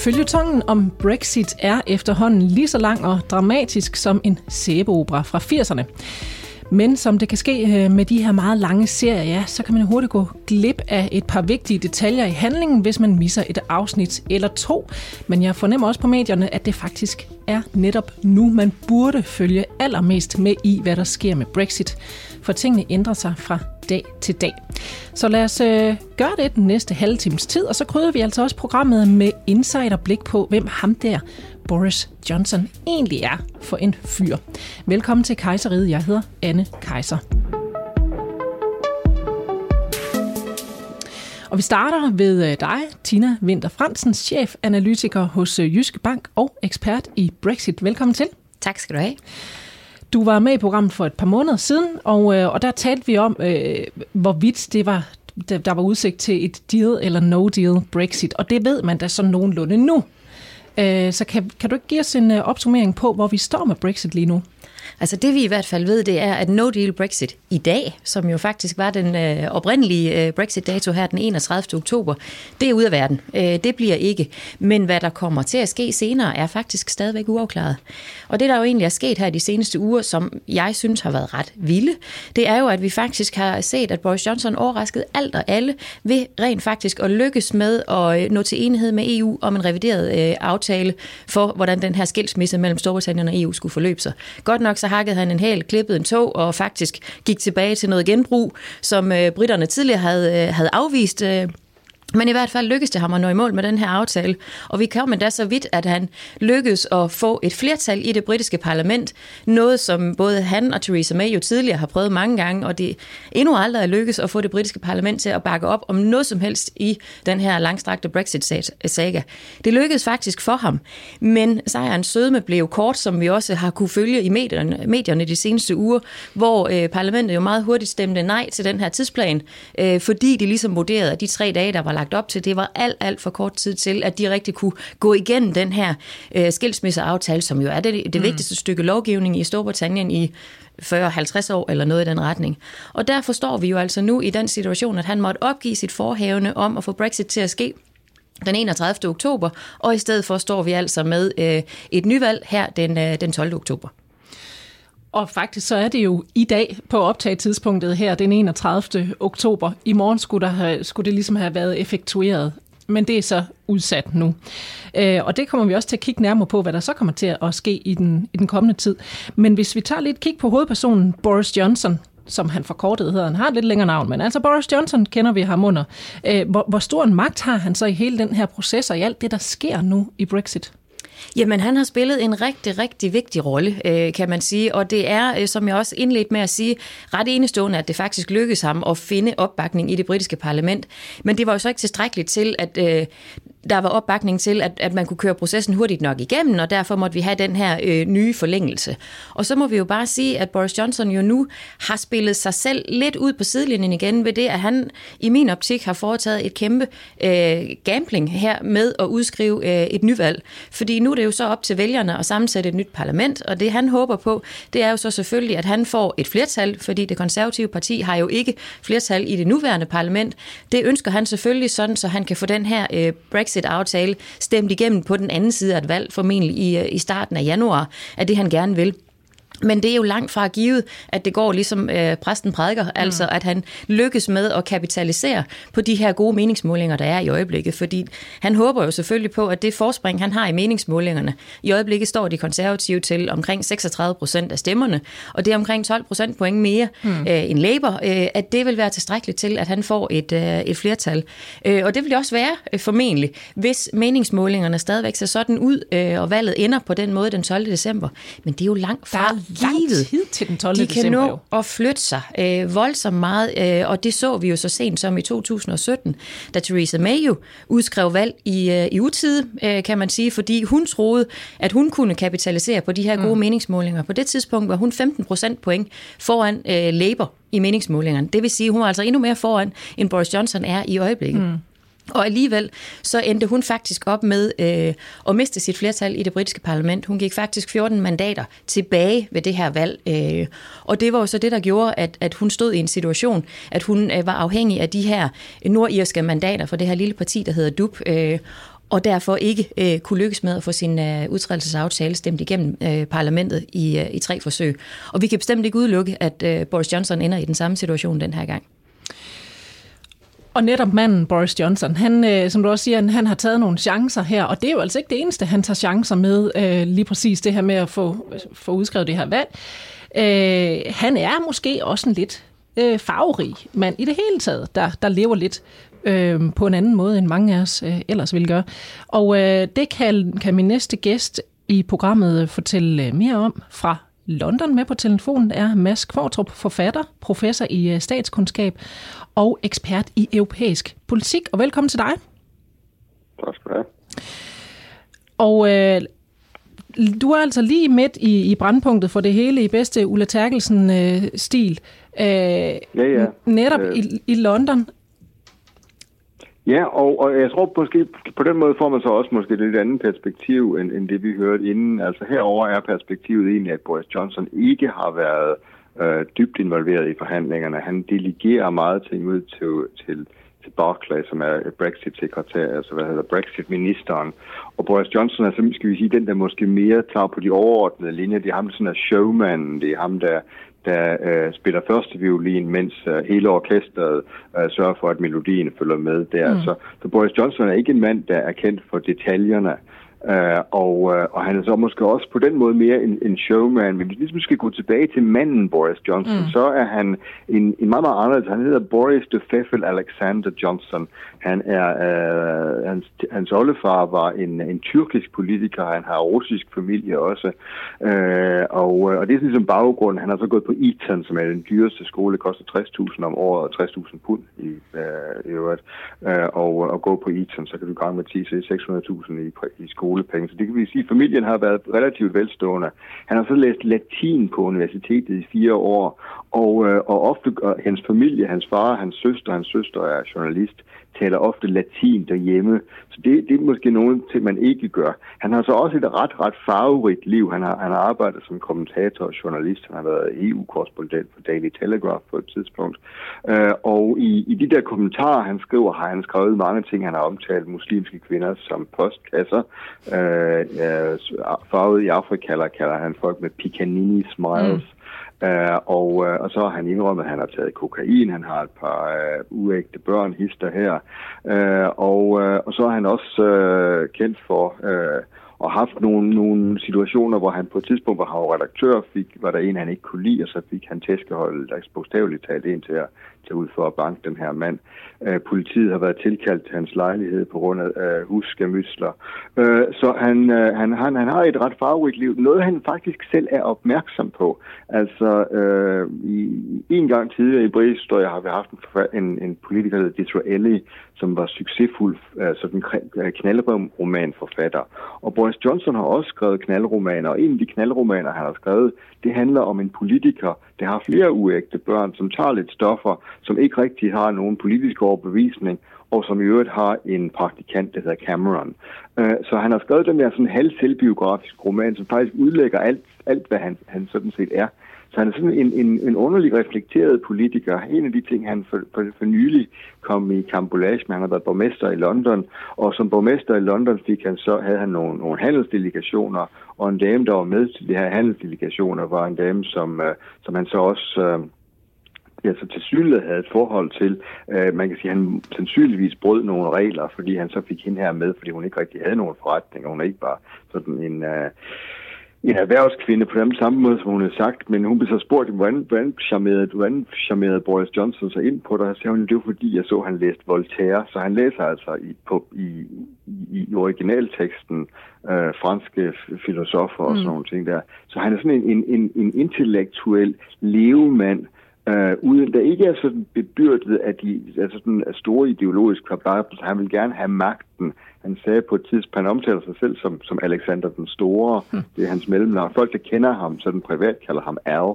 Følgetongen om Brexit er efterhånden lige så lang og dramatisk som en sæbeopera fra 80'erne. Men som det kan ske øh, med de her meget lange serier, ja, så kan man hurtigt gå glip af et par vigtige detaljer i handlingen, hvis man misser et afsnit eller to. Men jeg fornemmer også på medierne, at det faktisk er netop nu, man burde følge allermest med i, hvad der sker med Brexit. For tingene ændrer sig fra dag til dag. Så lad os øh, gøre det den næste halve times tid, og så krydder vi altså også programmet med insight og blik på, hvem ham der Boris Johnson egentlig er for en fyr. Velkommen til Kejseriet. Jeg hedder Anne Kejser. Og vi starter ved øh, dig, Tina Winter Fransen, chefanalytiker hos øh, Jyske Bank og ekspert i Brexit. Velkommen til. Tak skal du have. Du var med i programmet for et par måneder siden, og, øh, og der talte vi om, øh, hvorvidt det var, der var udsigt til et deal eller no deal Brexit, og det ved man da sådan nogenlunde nu. Øh, så kan, kan du ikke give os en øh, opsummering på, hvor vi står med Brexit lige nu? Altså det vi i hvert fald ved, det er, at no deal Brexit i dag, som jo faktisk var den øh, oprindelige øh, Brexit-dato her den 31. oktober, det er ude af verden. Øh, det bliver ikke. Men hvad der kommer til at ske senere, er faktisk stadigvæk uafklaret. Og det, der jo egentlig er sket her de seneste uger, som jeg synes har været ret vilde, det er jo, at vi faktisk har set, at Boris Johnson overraskede alt og alle ved rent faktisk at lykkes med at øh, nå til enighed med EU om en revideret øh, aftale for, hvordan den her skilsmisse mellem Storbritannien og EU skulle forløbe sig. Godt nok så hakkede han en hæl, klippede en tog og faktisk gik tilbage til noget genbrug, som øh, britterne tidligere havde, øh, havde afvist. Øh, men i hvert fald lykkedes det ham at nå i mål med den her aftale, og vi kom endda så vidt, at han lykkedes at få et flertal i det britiske parlament, noget som både han og Theresa May jo tidligere har prøvet mange gange, og det endnu aldrig er lykkedes at få det britiske parlament til at bakke op om noget som helst i den her langstrakte Brexit-saga. Det lykkedes faktisk for ham, men sejrens sødme blev kort, som vi også har kunne følge i medierne, medierne de seneste uger, hvor øh, parlamentet jo meget hurtigt stemte nej til den her tidsplan, øh, fordi de ligesom vurderede, at de tre dage, der var lagt op til, det var alt, alt for kort tid til, at de rigtig kunne gå igennem den her øh, skilsmisseaftale, som jo er det, det mm. vigtigste stykke lovgivning i Storbritannien i 40-50 år eller noget i den retning. Og derfor står vi jo altså nu i den situation, at han måtte opgive sit forhævne om at få Brexit til at ske den 31. oktober, og i stedet for står vi altså med øh, et nyvalg her den, øh, den 12. oktober. Og faktisk så er det jo i dag på optagetidspunktet her, den 31. oktober. I morgen skulle, der have, skulle det ligesom have været effektueret, men det er så udsat nu. Øh, og det kommer vi også til at kigge nærmere på, hvad der så kommer til at ske i den, i den kommende tid. Men hvis vi tager lidt kig på hovedpersonen Boris Johnson, som han forkortet hedder. Han har et lidt længere navn, men altså Boris Johnson kender vi ham under. Øh, hvor, hvor stor en magt har han så i hele den her proces og i alt det, der sker nu i Brexit? Jamen, han har spillet en rigtig, rigtig vigtig rolle, øh, kan man sige. Og det er, øh, som jeg også indledte med at sige, ret enestående, at det faktisk lykkedes ham at finde opbakning i det britiske parlament. Men det var jo så ikke tilstrækkeligt til, at øh, der var opbakning til, at, at man kunne køre processen hurtigt nok igennem, og derfor måtte vi have den her øh, nye forlængelse. Og så må vi jo bare sige, at Boris Johnson jo nu har spillet sig selv lidt ud på sidelinjen igen ved det, at han i min optik har foretaget et kæmpe øh, gambling her med at udskrive øh, et nyvalg. Fordi nu er det jo så op til vælgerne at sammensætte et nyt parlament, og det han håber på, det er jo så selvfølgelig, at han får et flertal, fordi det konservative parti har jo ikke flertal i det nuværende parlament. Det ønsker han selvfølgelig sådan, så han kan få den her øh, Brexit-aftale stemt igennem på den anden side af et valg, formentlig i, øh, i starten af januar, at det han gerne vil. Men det er jo langt fra givet, at det går ligesom øh, præsten prædiker, mm. altså at han lykkes med at kapitalisere på de her gode meningsmålinger, der er i øjeblikket. Fordi han håber jo selvfølgelig på, at det forspring, han har i meningsmålingerne, i øjeblikket står de konservative til omkring 36 procent af stemmerne, og det er omkring 12 procent point mere mm. øh, end Labour, øh, at det vil være tilstrækkeligt til, at han får et, øh, et flertal. Øh, og det vil det også være øh, formentlig, hvis meningsmålingerne stadigvæk ser sådan ud, øh, og valget ender på den måde den 12. december. Men det er jo langt fra livet. tid til den 12. De december. kan nå at flytte sig øh, voldsomt meget, øh, og det så vi jo så sent som i 2017, da Theresa May jo udskrev valg i, øh, i utide, øh, kan man sige, fordi hun troede, at hun kunne kapitalisere på de her gode mm. meningsmålinger. På det tidspunkt var hun 15 procent point foran øh, Labour i meningsmålingerne. Det vil sige, at hun var altså endnu mere foran, end Boris Johnson er i øjeblikket. Mm. Og alligevel så endte hun faktisk op med øh, at miste sit flertal i det britiske parlament. Hun gik faktisk 14 mandater tilbage ved det her valg. Øh, og det var jo så det, der gjorde, at, at hun stod i en situation, at hun øh, var afhængig af de her nordirske mandater fra det her lille parti, der hedder DUP. Øh, og derfor ikke øh, kunne lykkes med at få sin øh, udtrædelsesaftale stemt igennem øh, parlamentet i, øh, i tre forsøg. Og vi kan bestemt ikke udelukke, at øh, Boris Johnson ender i den samme situation den her gang. Og netop manden, Boris Johnson, han, øh, som du også siger, han, har taget nogle chancer her, og det er jo altså ikke det eneste, han tager chancer med, øh, lige præcis det her med at få, få udskrevet det her valg. Øh, han er måske også en lidt øh, farverig mand i det hele taget, der, der lever lidt øh, på en anden måde, end mange af os øh, ellers vil gøre. Og øh, det kan, kan min næste gæst i programmet fortælle øh, mere om fra London med på telefonen er Mads Kvartrup, forfatter, professor i øh, statskundskab og ekspert i europæisk politik. Og velkommen til dig. Tak skal du have. Og øh, du er altså lige midt i, i brandpunktet for det hele i bedste Ulla Terkelsen-stil. Øh, øh, ja, ja. Netop øh. i, i London. Ja, og, og jeg tror måske på den måde får man så også måske et lidt andet perspektiv, end, end det vi hørte inden. Altså herover er perspektivet egentlig, at Boris Johnson ikke har været øh, dybt involveret i forhandlingerne. Han delegerer meget ting ud til, til, til Barclay, som er Brexit-sekretær, altså hvad hedder Brexit-ministeren. Og Boris Johnson er, skal vi sige, den, der måske mere tager på de overordnede linjer. Det er ham, der sådan er showman. Det er ham, der, der øh, spiller første violin, mens øh, hele orkestret øh, sørger for, at melodien følger med der. Mm. Så, så Boris Johnson er ikke en mand, der er kendt for detaljerne. Uh, og, uh, og han er så måske også på den måde mere en, en showman. Men hvis vi ligesom skal gå tilbage til manden Boris Johnson, mm. så er han en, en meget, meget anderledes. Han hedder Boris de Pfeffel Alexander Johnson. Han er, uh, hans, hans oldefar var en, en tyrkisk politiker. Han har russisk familie også. Uh, og, og det er sådan ligesom baggrund. Han har så gået på Eton, som er den dyreste skole. Det koster 60.000 om året og 60.000 pund i, uh, i øvrigt. Uh, og, og gå på Eton, så kan du gange med 10, så 600.000 i, i skole skolepenge. Så det kan vi sige, at familien har været relativt velstående. Han har så læst latin på universitetet i fire år, og, øh, og ofte og hans familie, hans far, hans søster, hans søster er journalist, taler ofte latin derhjemme. Så det, det er måske nogen ting, man ikke gør. Han har så også et ret, ret farverigt liv. Han har, han har arbejdet som kommentator og journalist. Han har været EU-korrespondent for Daily Telegraph på et tidspunkt. Øh, og i, i de der kommentarer, han skriver, har han skrevet mange ting. Han har omtalt muslimske kvinder som postkasser. Øh, øh, farvet i Afrika kalder, kalder han folk med picanini smiles. Mm. Uh, og, uh, og så har han indrømmet, at han har taget kokain, han har et par uh, uægte børn, hister her. Uh, og, uh, og så er han også uh, kendt for uh, og haft nogle, nogle situationer, hvor han på et tidspunkt, var redaktør, fik, var der en, han ikke kunne lide, og så fik han tæskeholdet, der bogstaveligt talt ind til at tage ud for at banke den her mand. Øh, politiet har været tilkaldt til hans lejlighed på grund af øh, husskemysler. Øh, så han, øh, han, han, han har et ret farverigt liv. Noget, han faktisk selv er opmærksom på. Altså, øh, i, en gang tidligere i britisk historie har vi haft en, en, en politiker, der hedder Disraeli, som var succesfuld altså sådan en øh, knaldromanforfatter. Og Boris Johnson har også skrevet knaldromaner, og en af de knaldromaner, han har skrevet, det handler om en politiker, der har flere uægte børn, som tager lidt stoffer, som ikke rigtig har nogen politisk overbevisning, og som i øvrigt har en praktikant, der hedder Cameron. Øh, så han har skrevet den der sådan halv selvbiografisk roman, som faktisk udlægger alt, alt hvad han, han sådan set er. Så han er sådan en, en, en underlig reflekteret politiker. En af de ting, han for, for, for nylig kom i kambolage med, han har været borgmester i London, og som borgmester i London fik han så, havde han nogle, nogle handelsdelegationer, og en dame, der var med til de her handelsdelegationer, var en dame, som, øh, som han så også... Øh, ja, så til synlighed havde et forhold til. Uh, man kan sige, at han sandsynligvis brød nogle regler, fordi han så fik hende her med, fordi hun ikke rigtig havde nogen forretning, og hun er ikke bare sådan en... Uh, en erhvervskvinde på den samme måde, som hun har sagt, men hun blev så spurgt, hvordan, hvordan, charmerede, hvordan charmerede Boris Johnson sig ind på og så sagde hun, det var fordi, jeg så, han læste Voltaire, så han læser altså i, på, i, i, i originalteksten øh, franske filosofer og mm. sådan nogle ting der. Så han er sådan en, en, en, en intellektuel levemand, øh, uden, der ikke er sådan bebyrdet af de altså sådan store ideologiske kababler. Han vil gerne have magten. Han sagde på et tidspunkt, han omtaler sig selv som, som Alexander den Store. Mm. Det er hans mellemnavn. Folk, der kender ham, sådan privat, kalder ham Al.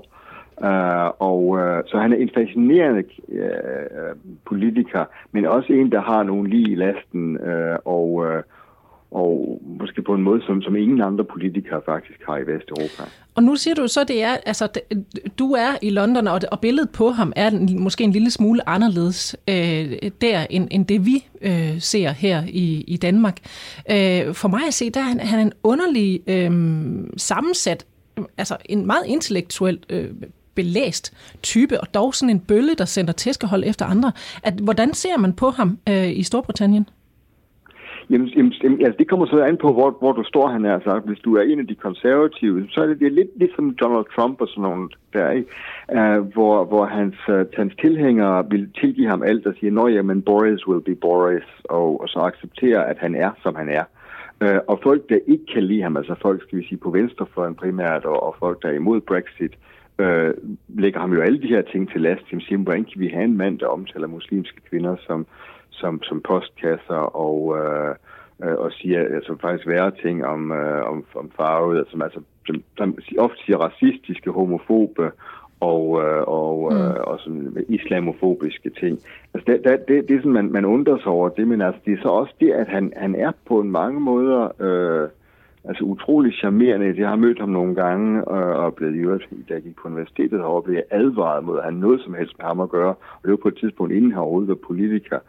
Uh, og uh, så han er en fascinerende uh, politiker, men også en, der har nogle lige i lasten, uh, og, uh, og måske på en måde, som, som ingen andre politikere faktisk har i Vesteuropa. Og nu siger du så, det er, altså, du er i London, og, og billedet på ham er måske en lille smule anderledes øh, der, end, end det vi øh, ser her i, i Danmark. Øh, for mig at se, der er han, han er en underlig øh, sammensat, altså en meget intellektuel øh, belæst type, og dog sådan en bølle, der sender tæskehold efter andre. At, hvordan ser man på ham øh, i Storbritannien? Jamen, jamen altså, det kommer så an på, hvor, hvor du står, han er sagt. Hvis du er en af de konservative, så er det, det er lidt ligesom Donald Trump og sådan nogle der, ikke? Uh, hvor, hvor hans, uh, hans tilhængere vil tilgive ham alt og sige, nå jamen, Boris will be Boris, og, og så acceptere, at han er, som han er. Uh, og folk, der ikke kan lide ham, altså folk, skal vi sige, på venstrefløjen primært, og, og folk, der er imod Brexit, øh, lægger ham jo alle de her ting til last. De siger, hvordan kan vi have en mand, der omtaler muslimske kvinder som, som, som postkasser og, øh, øh, og siger altså, faktisk værre ting om, øh, om, om farvet, altså, altså, som, som ofte siger racistiske, homofobe og, øh, og, øh, mm. øh, og sådan islamofobiske ting. Altså det, det, det, det er sådan, man, man undrer sig over det, men altså, det er så også det, at han, han er på en mange måder øh, altså utrolig charmerende. Jeg har mødt ham nogle gange og, og blevet i øvrigt, da jeg gik på universitetet og blev advaret mod at have noget som helst med ham at gøre. Og det var på et tidspunkt, inden han overhovedet var politiker.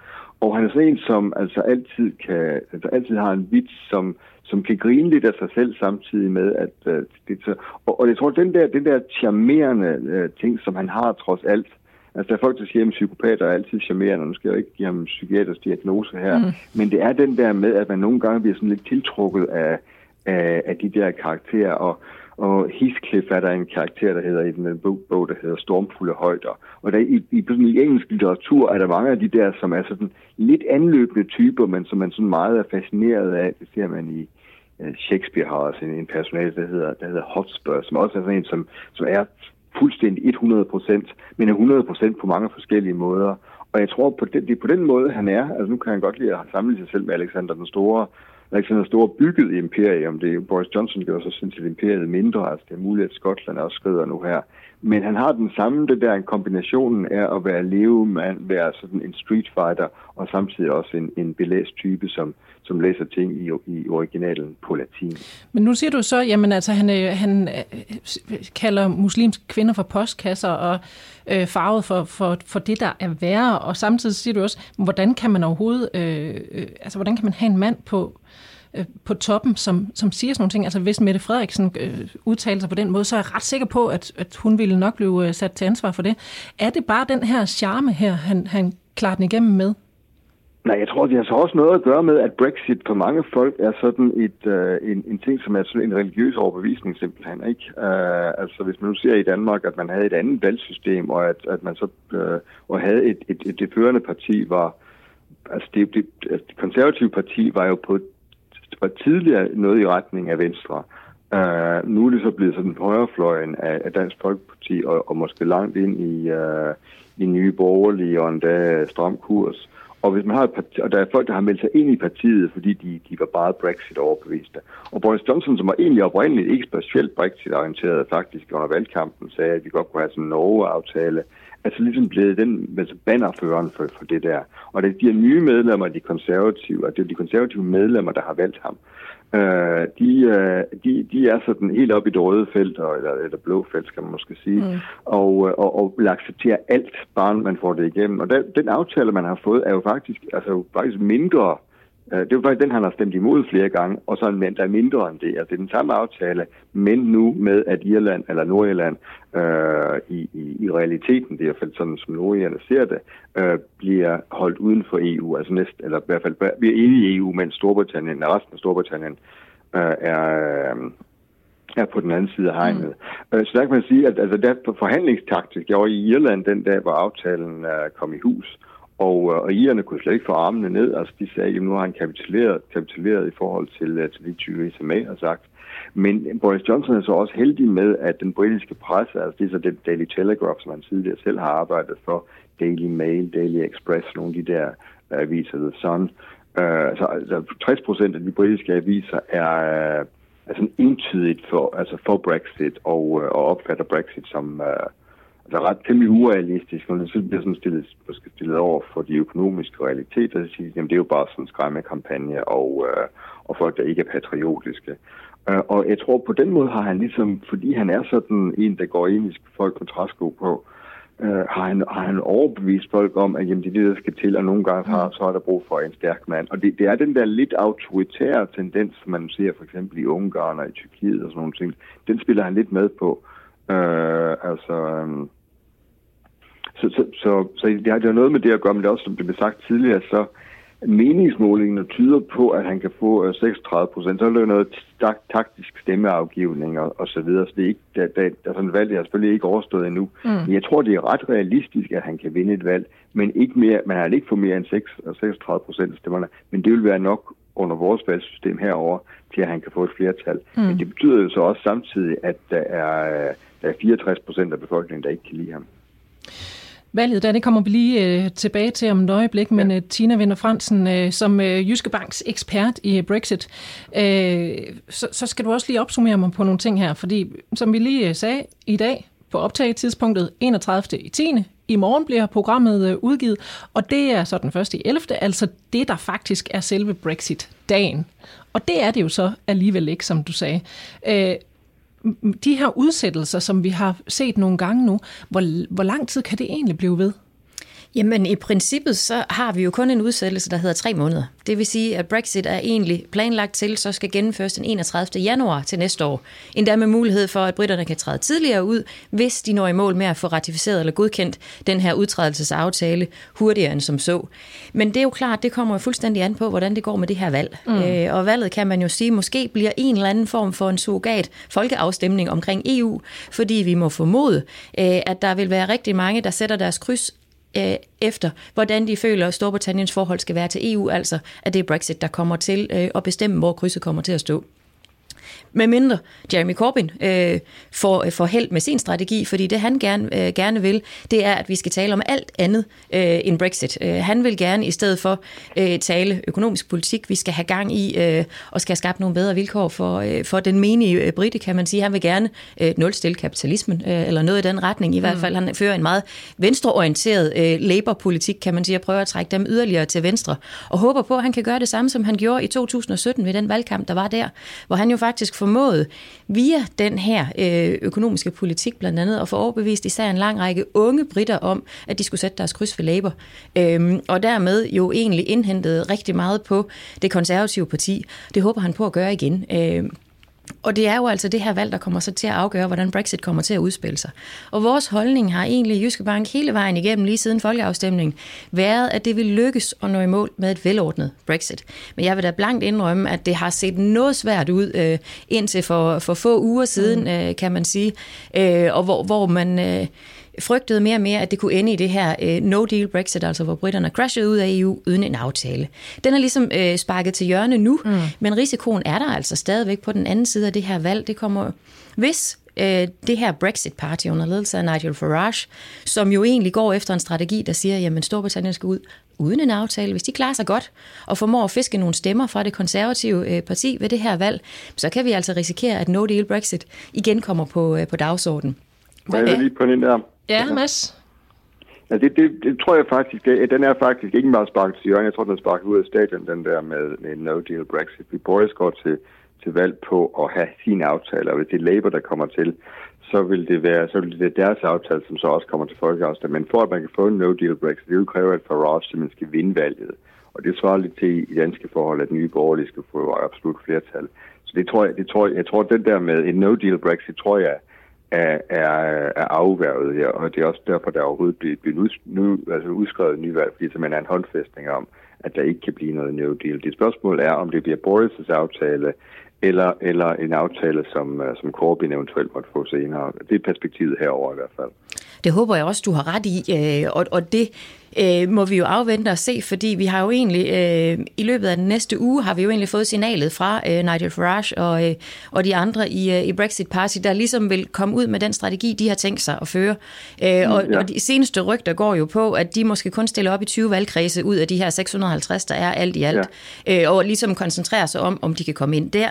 Og han er sådan en, som altså altid, kan, altså altid har en vits, som, som kan grine lidt af sig selv samtidig med, at uh, det så, og, og jeg tror, den der, den der charmerende uh, ting, som han har trods alt, Altså, der er folk, der siger, at psykopater er altid charmerende, nu skal jeg jo ikke give ham psykiatrisk diagnose her, mm. men det er den der med, at man nogle gange bliver sådan lidt tiltrukket af, af, af de der karakterer, og, og Heathcliff er der en karakter, der hedder i den bog, bog der hedder Stormfulde Højder. Og der, i, i, i engelsk litteratur er der mange af de der, som er sådan lidt anløbende typer, men som man sådan meget er fascineret af. Det ser man i øh, Shakespeare har også en, en personale, der hedder, der hedder Hotspur, som også er sådan en, som, som er fuldstændig 100 procent, men er 100 procent på mange forskellige måder. Og jeg tror, på den, det er på den måde, han er. Altså nu kan han godt lide at samle sig selv med Alexander den Store, Alexander Store bygget imperium. Det er Boris Johnson gør så sindssygt imperiet mindre. Altså det er muligt, at Skotland også skrider nu her. Men han har den samme, det der en kombinationen af at være levemand, være sådan en street fighter, og samtidig også en, en belæst type, som, som læser ting i, i originalen på latin. Men nu siger du så, jamen altså, han, øh, han øh, kalder muslimske kvinder for postkasser og øh, farvet for, for, for det, der er værre, og samtidig siger du også, hvordan kan man overhovedet, øh, øh, altså hvordan kan man have en mand på, øh, på toppen, som, som siger sådan nogle ting. Altså hvis Mette Frederiksen øh, udtaler sig på den måde, så er jeg ret sikker på, at, at hun ville nok blive øh, sat til ansvar for det. Er det bare den her charme her, han, han klarer den igennem med? Nej, jeg tror, det har så også noget at gøre med, at Brexit for mange folk er sådan et, øh, en, en ting, som er sådan en religiøs overbevisning simpelthen. Ikke? Øh, altså hvis man nu ser i Danmark, at man havde et andet valgsystem, og at, at man så øh, og havde et, et, et, det førende parti var, altså det, det, altså det konservative parti var jo på var tidligere noget i retning af Venstre. Uh, nu er det så blevet sådan højrefløjen af, af Dansk Folkeparti, og, og måske langt ind i, uh, i nye borgerlige og endda stram kurs. Og hvis man har et parti, og der er folk, der har meldt sig ind i partiet, fordi de, de var bare Brexit overbeviste. Og Boris Johnson, som var egentlig oprindeligt ikke specielt Brexit-orienteret, faktisk under valgkampen, sagde, at vi godt kunne have sådan en Norge-aftale, altså ligesom blevet den altså bannerføreren for, for det der. Og det er de her nye medlemmer, de konservative, og det er de konservative medlemmer, der har valgt ham. Øh, de, øh, de, de er sådan helt op i det røde felt, eller, eller blå felt, skal man måske sige, mm. og, øh, og, og vil acceptere alt, bare man får det igennem. Og den, den aftale, man har fået, er jo faktisk, altså, faktisk mindre det er jo faktisk den, han har stemt imod flere gange, og så en mænd, der er mindre end det. Altså, det er den samme aftale, men nu med, at Irland eller Nordirland øh, i, i, i realiteten, det er i hvert fald sådan, som Nordirland ser det, øh, bliver holdt uden for EU, altså næst, eller i hvert fald bliver inde i EU, mens Storbritannien, resten af Storbritannien øh, er, øh, er på den anden side af hegnet. Mm. Øh, så der kan man sige, at altså, der forhandlingstaktisk, jeg var i Irland den dag, hvor aftalen øh, kom i hus, og, øh, og irerne kunne slet ikke få armene ned. Altså, de sagde, at nu har han kapituleret, kapituleret i forhold til, øh, til de 20 May har sagt. Men Boris Johnson er så også heldig med, at den britiske presse, altså det er så den Daily Telegraph, som han tidligere selv har arbejdet for, Daily Mail, Daily Express, nogle af de der uh, aviser, The Sun, uh, så altså 60 procent af de britiske aviser er, uh, er sådan entydigt for, altså for Brexit og, uh, og opfatter Brexit som, uh, altså ret temmelig urealistisk, når det så bliver sådan stillet, måske stillet over for de økonomiske realiteter, så siger jamen det er jo bare sådan en skræmmekampagne, og, øh, og folk, der ikke er patriotiske. Øh, og jeg tror på den måde har han ligesom, fordi han er sådan en, der går ind i folk med træsko på, øh, har, han, har han overbevist folk om, at jamen, det er det, der skal til, og nogle gange har, så er der brug for en stærk mand. Og det, det er den der lidt autoritære tendens, som man ser for eksempel i Ungarn og i Tyrkiet og sådan nogle ting. Den spiller han lidt med på. Øh, altså, øh, så, så, så, så det, har, det har noget med det at gøre, men det er også, som det blev sagt tidligere, så meningsmålingen tyder på, at han kan få 36 øh, procent. Så er det noget taktisk stemmeafgivning og, og så videre. Så det er ikke, der, der, der sådan et valg, det er selvfølgelig ikke overstået endnu. Mm. Men jeg tror, det er ret realistisk, at han kan vinde et valg, men ikke mere, man har ikke få mere end 6, 36 procent af stemmerne. Men det vil være nok under vores valgsystem herover til at han kan få et flertal. Mm. Men det betyder jo så også samtidig, at der er, der er 64 procent af befolkningen, der ikke kan lide ham. Valget der, det kommer vi lige øh, tilbage til om et øjeblik, men ja. øh, Tina Vinder Fransen, øh, som øh, Jyske Banks ekspert i Brexit, øh, så, så skal du også lige opsummere mig på nogle ting her, fordi som vi lige øh, sagde i dag, på optagetidspunktet 31. i 10. I morgen bliver programmet øh, udgivet, og det er så den første i 11. Altså det, der faktisk er selve Brexit-dagen. Og det er det jo så alligevel ikke, som du sagde. Øh, de her udsættelser, som vi har set nogle gange nu, hvor, hvor lang tid kan det egentlig blive ved? Jamen i princippet så har vi jo kun en udsættelse, der hedder tre måneder. Det vil sige, at Brexit er egentlig planlagt til, så skal gennemføres den 31. januar til næste år. Endda med mulighed for, at britterne kan træde tidligere ud, hvis de når i mål med at få ratificeret eller godkendt den her udtrædelsesaftale hurtigere end som så. Men det er jo klart, det kommer jo fuldstændig an på, hvordan det går med det her valg. Mm. Øh, og valget kan man jo sige, måske bliver en eller anden form for en surrogat folkeafstemning omkring EU, fordi vi må formode, øh, at der vil være rigtig mange, der sætter deres kryds øh, efter, hvordan de føler, at Storbritanniens forhold skal være til EU, altså at det er Brexit, der kommer til øh, at bestemme, hvor krydset kommer til at stå med mindre Jeremy Corbyn øh, får, øh, får held med sin strategi, fordi det han gerne, øh, gerne vil, det er, at vi skal tale om alt andet øh, end Brexit. Øh, han vil gerne i stedet for øh, tale økonomisk politik, vi skal have gang i øh, og skal skabt nogle bedre vilkår for, øh, for den menige øh, britte, kan man sige. Han vil gerne øh, nulstille kapitalismen, øh, eller noget i den retning. I mm. hvert fald, han fører en meget venstreorienteret øh, Labour-politik, kan man sige, og prøver at trække dem yderligere til venstre, og håber på, at han kan gøre det samme, som han gjorde i 2017 ved den valgkamp, der var der, hvor han jo faktisk formået via den her øh, økonomiske politik blandt andet at få overbevist især en lang række unge britter om, at de skulle sætte deres kryds for Labour. Øhm, og dermed jo egentlig indhentet rigtig meget på det konservative parti. Det håber han på at gøre igen. Øhm, og det er jo altså det her valg, der kommer så til at afgøre, hvordan Brexit kommer til at udspille sig. Og vores holdning har egentlig Jyske Bank hele vejen igennem, lige siden folkeafstemningen, været, at det vil lykkes at nå i mål med et velordnet Brexit. Men jeg vil da blankt indrømme, at det har set noget svært ud øh, indtil for, for få uger siden, mm. øh, kan man sige, øh, og hvor, hvor man... Øh, frygtede mere og mere, at det kunne ende i det her øh, no-deal Brexit, altså hvor britterne crashede ud af EU uden en aftale. Den er ligesom øh, sparket til hjørne nu, mm. men risikoen er der altså stadigvæk på den anden side af det her valg. Det kommer, hvis øh, det her Brexit-party under ledelse af Nigel Farage, som jo egentlig går efter en strategi, der siger, jamen Storbritannien skal ud uden en aftale. Hvis de klarer sig godt og formår at fiske nogle stemmer fra det konservative øh, parti ved det her valg, så kan vi altså risikere, at no-deal Brexit igen kommer på, øh, på dagsordenen. Hvad er lige på den der? Ja, Mads? Ja, det, det, det tror jeg faktisk, det, den er faktisk ikke meget sparket til hjørnet. Jeg tror, den er sparket ud af stadion, den der med, med no-deal Brexit. Vi Boris går til, til valg på at have sine aftaler, og hvis det er Labour, der kommer til, så vil det være, så vil det være deres aftale, som så også kommer til folkeafstemning. Men for at man kan få en no-deal Brexit, det vil kræve, at Farage simpelthen skal vinde valget. Og det svarer lidt til i danske forhold, at nye borgerlige skal få absolut flertal. Så det tror jeg, det tror jeg, jeg tror, den der med en no-deal Brexit, tror jeg, er, er, er afværget her, og det er også derfor, der overhovedet bliver, bliver ud, nu, altså udskrevet nyvalg, fordi man er en håndfæstning om, at der ikke kan blive noget no deal. Det spørgsmål er, om det bliver Boris' aftale, eller, eller en aftale, som, øh, som Corbyn eventuelt måtte få senere. Det er perspektivet herover i hvert fald. Det håber jeg også, du har ret i, øh, og, og det øh, må vi jo afvente og se, fordi vi har jo egentlig øh, i løbet af den næste uge har vi jo egentlig fået signalet fra øh, Nigel Farage og, øh, og de andre i, øh, i Brexit Party, der ligesom vil komme ud med den strategi, de har tænkt sig at føre. Øh, og, ja. og de seneste rygter går jo på, at de måske kun stiller op i 20 valgkredse ud af de her 650, der er alt i alt, ja. øh, og ligesom koncentrerer sig om, om de kan komme ind der.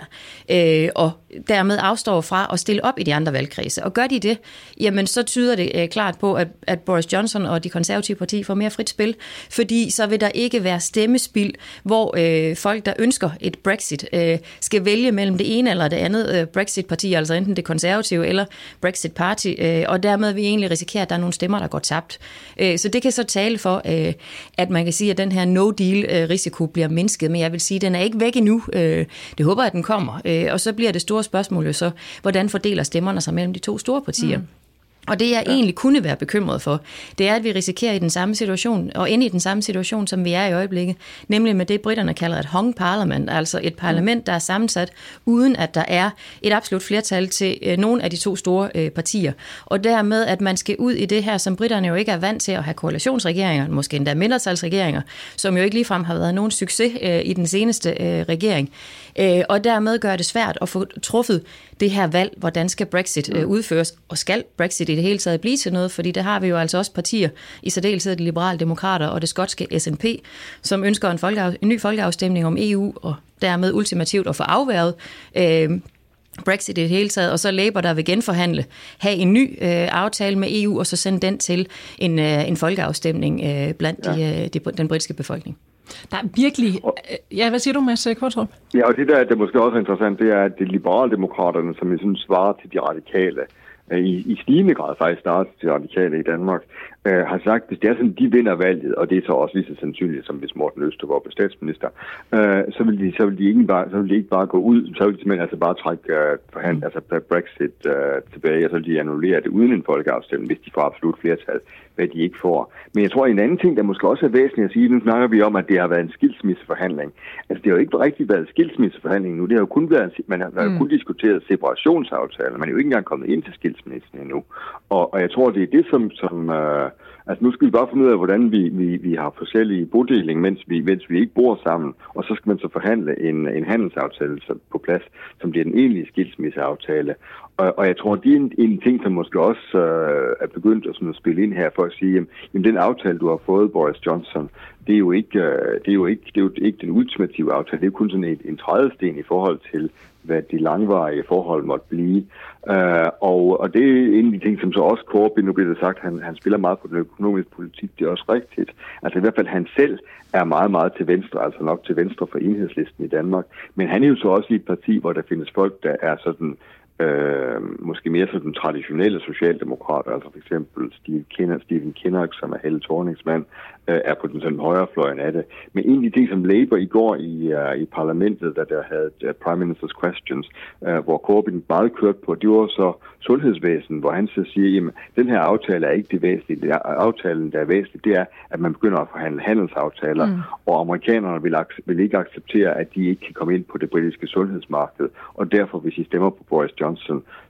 Øh, og dermed afstår fra at stille op i de andre valgkredse. Og gør de det, jamen så tyder det øh, klart på, at, at Boris Johnson og de konservative partier får mere frit spil, fordi så vil der ikke være stemmespil, hvor øh, folk, der ønsker et Brexit, øh, skal vælge mellem det ene eller det andet øh, Brexit-parti, altså enten det konservative eller Brexit-party, øh, og dermed vil vi egentlig risikere, at der er nogle stemmer, der går tabt. Øh, så det kan så tale for, øh, at man kan sige, at den her no-deal-risiko bliver mindsket, men jeg vil sige, at den er ikke væk endnu. Øh, det håber jeg, at den kommer. Øh, og så bliver det store spørgsmål jo så, hvordan fordeler stemmerne sig mellem de to store partier. Mm. Og det jeg ja. egentlig kunne være bekymret for, det er, at vi risikerer i den samme situation, og ende i den samme situation, som vi er i øjeblikket, nemlig med det, britterne kalder et hung parliament, altså et parlament, der er sammensat, uden at der er et absolut flertal til øh, nogle af de to store øh, partier. Og dermed, at man skal ud i det her, som britterne jo ikke er vant til at have koalitionsregeringer, måske endda mindretalsregeringer, som jo ikke ligefrem har været nogen succes øh, i den seneste øh, regering. Øh, og dermed gør det svært at få truffet det her valg, hvordan skal Brexit øh, udføres, og skal Brexit i det hele taget blive til noget, fordi det har vi jo altså også partier, i særdeleshed de liberale demokrater og det skotske SNP, som ønsker en, folkeaf- en ny folkeafstemning om EU, og dermed ultimativt at få afværet øh, Brexit i det hele taget, og så Labour, der vil genforhandle, have en ny øh, aftale med EU, og så sende den til en, øh, en folkeafstemning øh, blandt ja. de, øh, de, den britiske befolkning. Der er virkelig... Ja, hvad siger du, Mads Kortrup? Ja, og det der, det måske også er interessant, det er, at det liberaldemokraterne, som jeg synes svarer til de radikale, i, i stigende grad faktisk starter til radikale i Danmark, øh, har sagt, hvis det er sådan, de vinder valget, og det er så også lige så sandsynligt, som hvis Morten Østergaard blev statsminister, øh, så, vil de, så, vil de ikke bare, så vil de ikke bare gå ud, så vil de simpelthen altså bare trække øh, forhand, altså Brexit øh, tilbage, og så vil de annullere det uden en folkeafstemning, hvis de får absolut flertal, hvad de ikke får. Men jeg tror, en anden ting, der måske også er væsentligt at sige, nu snakker vi om, at det har været en skilsmisseforhandling. Altså, det har jo ikke rigtig været skilsmisseforhandling nu. Det har jo kun været, man har mm. kun diskuteret separationsaftaler. Man er jo ikke engang kommet ind til skilsmissen endnu. Og, og jeg tror, det er det, som, som øh, Altså nu skal vi bare finde ud af, hvordan vi, vi, vi har forskellige bodeling, mens vi, mens vi ikke bor sammen. Og så skal man så forhandle en, en handelsaftale på plads, som bliver den egentlige skilsmisseaftale. Og, og jeg tror, det er en, en ting, som måske også øh, er begyndt at, sådan at spille ind her for at sige, jamen, jamen den aftale, du har fået, Boris Johnson, det er jo ikke, øh, det er jo ikke, det er jo ikke den ultimative aftale. Det er jo kun sådan en, en trædesten i forhold til, hvad de langvarige forhold måtte blive. Uh, og, og det er en af de ting, som så også Corbyn, nu bliver det sagt, han, han spiller meget på den økonomiske politik, det er også rigtigt. Altså i hvert fald han selv er meget, meget til venstre, altså nok til venstre for enhedslisten i Danmark. Men han er jo så også i et parti, hvor der findes folk, der er sådan øh, måske mere sådan traditionelle socialdemokrater, altså for eksempel Steve Kinner, Stephen Kinnock, som er Helle Thornings mand, øh, er på den sådan højre fløjen af det. Men en af de ting, som Labour i går i, uh, i parlamentet, da der havde uh, Prime Minister's Questions, uh, hvor Corbyn meget kørte på, det var så sundhedsvæsen, hvor han så siger, at den her aftale er ikke det væsentlige. Det er, aftalen, der er væsentligt, det er, at man begynder at forhandle handelsaftaler, mm. og amerikanerne vil, vil ikke acceptere, at de ikke kan komme ind på det britiske sundhedsmarked. Og derfor, hvis I stemmer på Boris Johnson,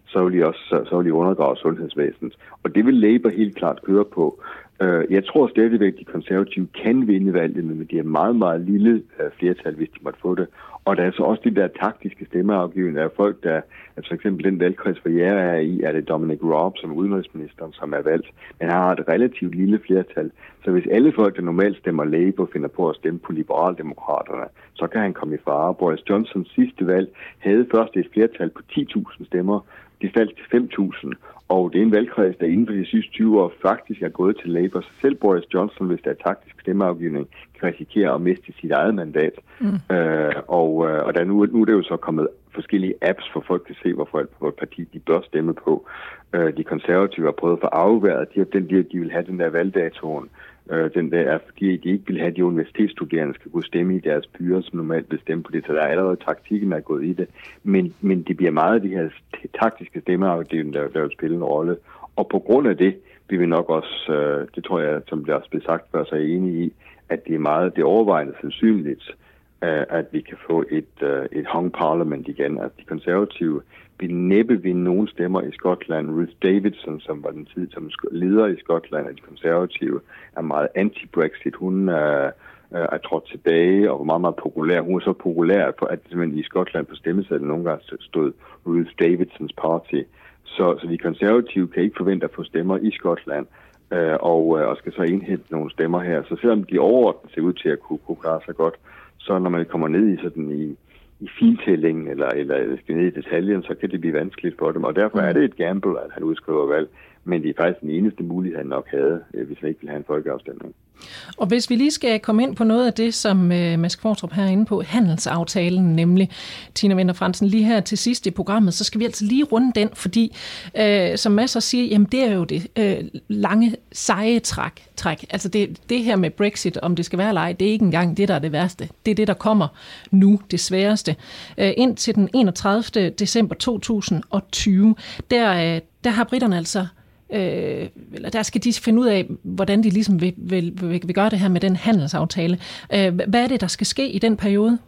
så vil de også så, så vil de undergrave sundhedsvæsenet. Og det vil Labour helt klart køre på. Øh, jeg tror stadigvæk, at de konservative kan vinde valget, men det er meget, meget lille øh, flertal, hvis de måtte få det. Og der er så også de der taktiske stemmeafgivende af folk, der, altså for eksempel den valgkreds, hvor jeg er i, er det Dominic Raab som udenrigsministeren, som er valgt. Men han har et relativt lille flertal. Så hvis alle folk, der normalt stemmer Labour, finder på at stemme på Liberaldemokraterne, så kan han komme i fare. Boris Johnsons sidste valg havde først et flertal på 10.000 stemmer, de faldt til 5.000, og det er en valgkreds, der inden for de sidste 20 år faktisk er gået til Labour. Så selv Boris Johnson, hvis der er taktisk stemmeafgivning, kan risikere at miste sit eget mandat. Mm. Øh, og øh, og der nu, nu er det jo så kommet forskellige apps for folk at se, hvorfor et parti de bør stemme på. Øh, de konservative har prøvet at få afværet, de, den, de, de vil have den der valgdatoen øh, den der er, fordi de ikke vil have, at de universitetsstuderende skal kunne stemme i deres byer, som normalt vil stemme på det. Så der er allerede taktikken, der er gået i det. Men, men det bliver meget af de her taktiske stemmeafdelingen, der, der vil spille en rolle. Og på grund af det vil vi nok også, øh, det tror jeg, som det også blev sagt før, så er enige i, at det er meget, det overvejende sandsynligt, øh, at vi kan få et, øh, et hung parliament igen. At de konservative vil næppe vinde nogen stemmer i Skotland. Ruth Davidson, som var den tid som leder i Skotland af de konservative, er meget anti-Brexit. Hun er, er trådt tilbage og var meget, meget populær. Hun er så populær, for at simpelthen i Skotland på stemmesedlen nogle gange stod Ruth Davidsons party. Så, så de konservative kan ikke forvente at få stemmer i Skotland, øh, og, øh, og skal så indhente nogle stemmer her. Så selvom de overordnet ser ud til at kunne, kunne klare sig godt, så når man kommer ned i sådan i i fintællingen eller, eller skal ned i detaljen, så kan det blive vanskeligt for dem. Og derfor er det et gamble, at han udskriver valg. Men det er faktisk den eneste mulighed, han nok havde, øh, hvis han ikke ville have en folkeafstemning. Og hvis vi lige skal komme ind på noget af det, som øh, Mads Kvartrup her er inde på, handelsaftalen nemlig, Tina Vinter Fransen, lige her til sidst i programmet, så skal vi altså lige runde den, fordi øh, som Mads også siger, jamen det er jo det øh, lange, seje træk. træk. Altså det, det her med Brexit, om det skal være eller ej, det er ikke engang det, der er det værste. Det er det, der kommer nu, det sværeste. Øh, indtil den 31. december 2020, der, øh, der har britterne altså øh, eller der skal de finde ud af, hvordan de ligesom vil, vil, vil, vil gøre det her med den handelsaftale. Øh, hvad er det, der skal ske i den periode?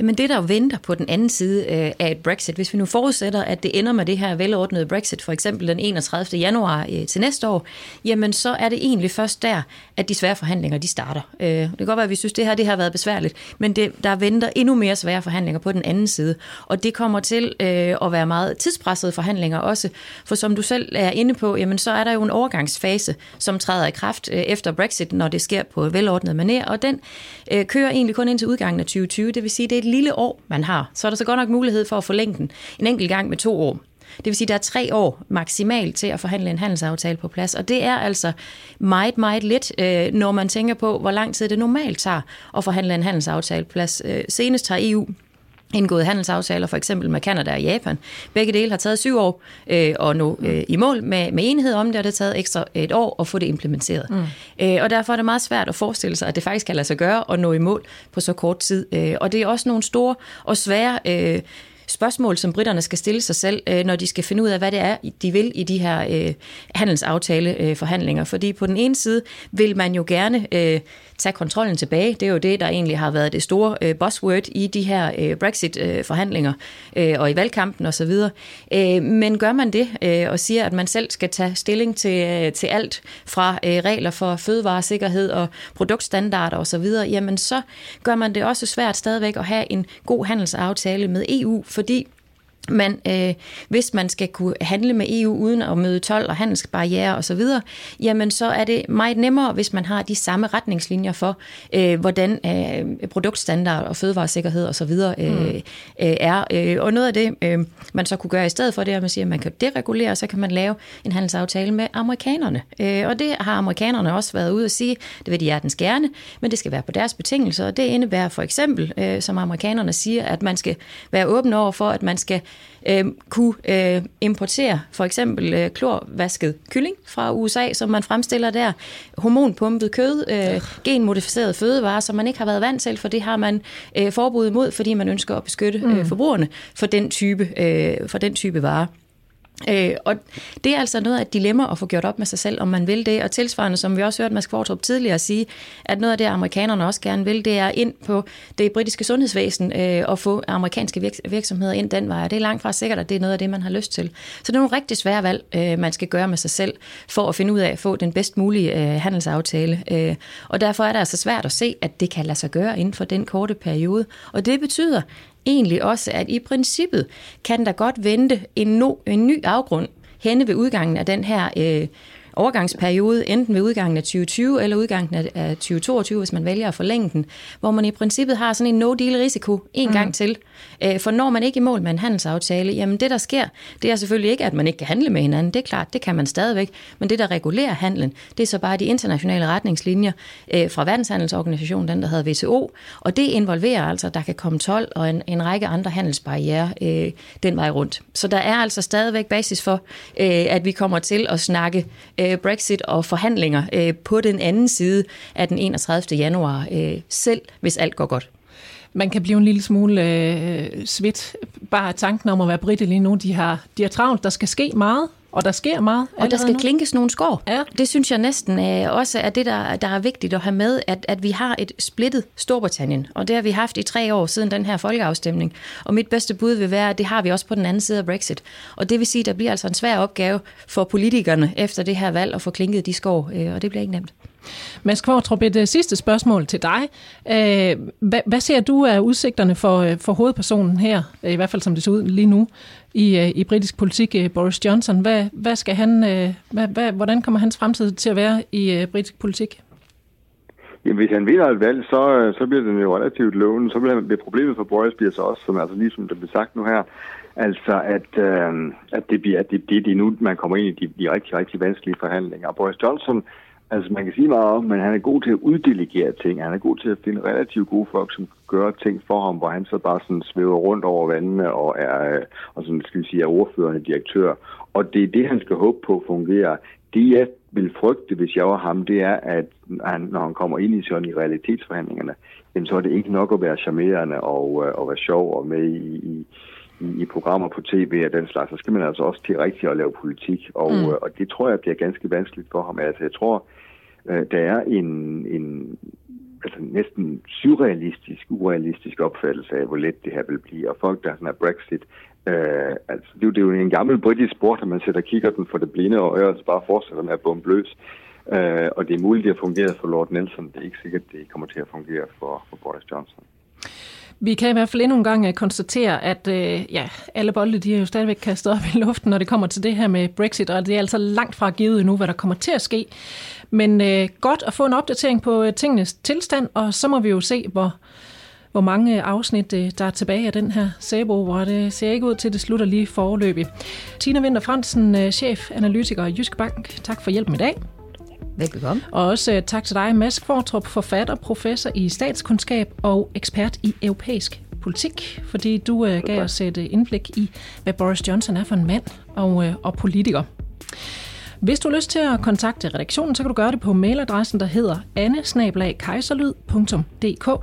Jamen det, der venter på den anden side øh, af et Brexit, hvis vi nu forudsætter, at det ender med det her velordnede Brexit, for eksempel den 31. januar øh, til næste år, jamen så er det egentlig først der, at de svære forhandlinger de starter. Øh, det kan godt være, at vi synes, det her det har været besværligt, men det, der venter endnu mere svære forhandlinger på den anden side. Og det kommer til øh, at være meget tidspressede forhandlinger også, for som du selv er inde på, jamen så er der jo en overgangsfase, som træder i kraft øh, efter Brexit, når det sker på velordnet maner, og den øh, kører egentlig kun indtil udgangen af 2020, det vil sige, det er et lille år, man har, så er der så godt nok mulighed for at forlænge den en enkelt gang med to år. Det vil sige, at der er tre år maksimalt til at forhandle en handelsaftale på plads, og det er altså meget, meget lidt, øh, når man tænker på, hvor lang tid det normalt tager at forhandle en handelsaftale på plads. Øh, senest har EU indgået handelsaftaler, for eksempel med Kanada og Japan. Begge dele har taget syv år øh, at nå øh, i mål med, med enighed om det, og det har taget ekstra et år at få det implementeret. Mm. Øh, og derfor er det meget svært at forestille sig, at det faktisk kan lade sig gøre at nå i mål på så kort tid. Øh, og det er også nogle store og svære øh, spørgsmål, som britterne skal stille sig selv, øh, når de skal finde ud af, hvad det er, de vil i de her øh, handelsaftale-forhandlinger. Øh, Fordi på den ene side vil man jo gerne øh, tage kontrollen tilbage. Det er jo det, der egentlig har været det store øh, buzzword i de her øh, Brexit-forhandlinger øh, og i valgkampen osv. Øh, men gør man det øh, og siger, at man selv skal tage stilling til, øh, til alt fra øh, regler for fødevaresikkerhed og produktstandarder osv., jamen så gør man det også svært stadigvæk at have en god handelsaftale med EU, fordi men øh, hvis man skal kunne handle med EU uden at møde 12 og handelsbarriere osv., jamen så er det meget nemmere, hvis man har de samme retningslinjer for, øh, hvordan øh, produktstandard og fødevaresikkerhed osv. Øh, mm. øh, er. Øh, og noget af det, øh, man så kunne gøre i stedet for, det er, at man siger, at man kan deregulere, og så kan man lave en handelsaftale med amerikanerne. Øh, og det har amerikanerne også været ude at sige, det vil de hjertens gerne, men det skal være på deres betingelser, og det indebærer for eksempel, øh, som amerikanerne siger, at man skal være åben over for, at man skal øh, kunne øh, importere for eksempel øh, klorvasket kylling fra USA, som man fremstiller der, hormonpumpet kød, øh, genmodificeret fødevarer, som man ikke har været vant til, for det har man øh, forbud imod, fordi man ønsker at beskytte øh, mm. forbrugerne for den type, øh, for den type varer. Øh, og det er altså noget af et dilemma at få gjort op med sig selv, om man vil det. Og tilsvarende, som vi også hørte Mads Kvartrup tidligere sige, at noget af det, amerikanerne også gerne vil, det er ind på det britiske sundhedsvæsen øh, og få amerikanske virksomheder ind den vej. Og det er langt fra sikkert, at det er noget af det, man har lyst til. Så det er nogle rigtig svære valg, øh, man skal gøre med sig selv, for at finde ud af at få den bedst mulige øh, handelsaftale. Øh, og derfor er det altså svært at se, at det kan lade sig gøre inden for den korte periode. Og det betyder, egentlig også, at i princippet kan der godt vente en, no, en ny afgrund henne ved udgangen af den her øh, overgangsperiode, enten ved udgangen af 2020 eller udgangen af 2022, hvis man vælger at forlænge den, hvor man i princippet har sådan en no-deal-risiko en mm. gang til. Øh, for når man ikke er i mål med en handelsaftale, jamen det der sker, det er selvfølgelig ikke, at man ikke kan handle med hinanden. Det er klart, det kan man stadigvæk. Men det, der regulerer handlen, det er så bare de internationale retningslinjer øh, fra Verdenshandelsorganisationen, den der hedder WTO. Og det involverer altså, at der kan komme 12 og en, en række andre handelsbarriere øh, den vej rundt. Så der er altså stadigvæk basis for, øh, at vi kommer til at snakke øh, Øh, Brexit og forhandlinger øh, på den anden side af den 31. januar, øh, selv hvis alt går godt. Man kan blive en lille smule øh, svedt bare tanken om at være britte lige nu. De har, de har travlt, der skal ske meget. Og der sker meget. Og der skal nu. klinkes nogle skår. Ja. Det synes jeg næsten øh, også er det, der, der er vigtigt at have med, at, at vi har et splittet Storbritannien. Og det har vi haft i tre år siden den her folkeafstemning. Og mit bedste bud vil være, at det har vi også på den anden side af Brexit. Og det vil sige, at der bliver altså en svær opgave for politikerne efter det her valg at få klinket de skår. Øh, og det bliver ikke nemt. Mads Kvartrup, et øh, sidste spørgsmål til dig. Hvad, hvad ser du af udsigterne for, for hovedpersonen her, i hvert fald som det ser ud lige nu, i, øh, i britisk politik, øh, Boris Johnson? Hvad, hvad skal han, øh, hvad, hvad, hvordan kommer hans fremtid til at være i britisk politik? Jamen, hvis han vinder et valg, så, så bliver det jo relativt lovende. Så bliver det problemet for Boris bliver så også, som altså lige som det bliver sagt nu her, altså at, øh, at det bliver det, det, det nu, man kommer ind i de, de rigtig, rigtig vanskelige forhandlinger. Og Boris Johnson, altså man kan sige meget om, men han er god til at uddelegere ting. Han er god til at finde relativt gode folk, som gør ting for ham, hvor han så bare sådan svæver rundt over vandene og er, øh, og sådan skal vi sige, er ordførende direktør. Og det er det, han skal håbe på fungerer. Det jeg vil frygte, hvis jeg var ham, det er, at han, når han kommer ind i sådan i realitetsforhandlingerne, jamen, så er det ikke nok at være charmerende og, øh, og være sjov og med i, i, i, i programmer på tv og den slags. Så skal man altså også til rigtigt at lave politik, og, mm. Øh, og det tror jeg bliver ganske vanskeligt for ham. Altså, jeg tror, der er en, en altså næsten surrealistisk, urealistisk opfattelse af, hvor let det her vil blive. Og folk, der sådan er Brexit, øh, altså, det, er jo, det er jo en gammel britisk sport, at man sætter kigger den for det blinde og så bare fortsætter med at bombe løs. Øh, og det er muligt, det har fungeret for Lord Nelson. Det er ikke sikkert, det kommer til at fungere for, for Boris Johnson. Vi kan i hvert fald endnu en gang øh, konstatere, at øh, ja, alle bolde de er jo stadigvæk kastet op i luften, når det kommer til det her med Brexit, og det er altså langt fra givet endnu, hvad der kommer til at ske. Men øh, godt at få en opdatering på øh, tingenes tilstand, og så må vi jo se, hvor, hvor mange afsnit øh, der er tilbage af den her sæbeopera. hvor det ser ikke ud til, at det slutter lige forløbig. Tina Winter Fransen, øh, chef analytiker i Jysk Bank. Tak for hjælpen i dag. Velbekomme. Og også uh, tak til dig, Mads Kvartrup, forfatter, professor i statskundskab og ekspert i europæisk politik, fordi du uh, gav os et uh, indblik i, hvad Boris Johnson er for en mand og, uh, og politiker. Hvis du har lyst til at kontakte redaktionen, så kan du gøre det på mailadressen, der hedder anne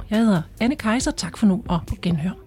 Jeg hedder Anne Kejser. Tak for nu og på genhør.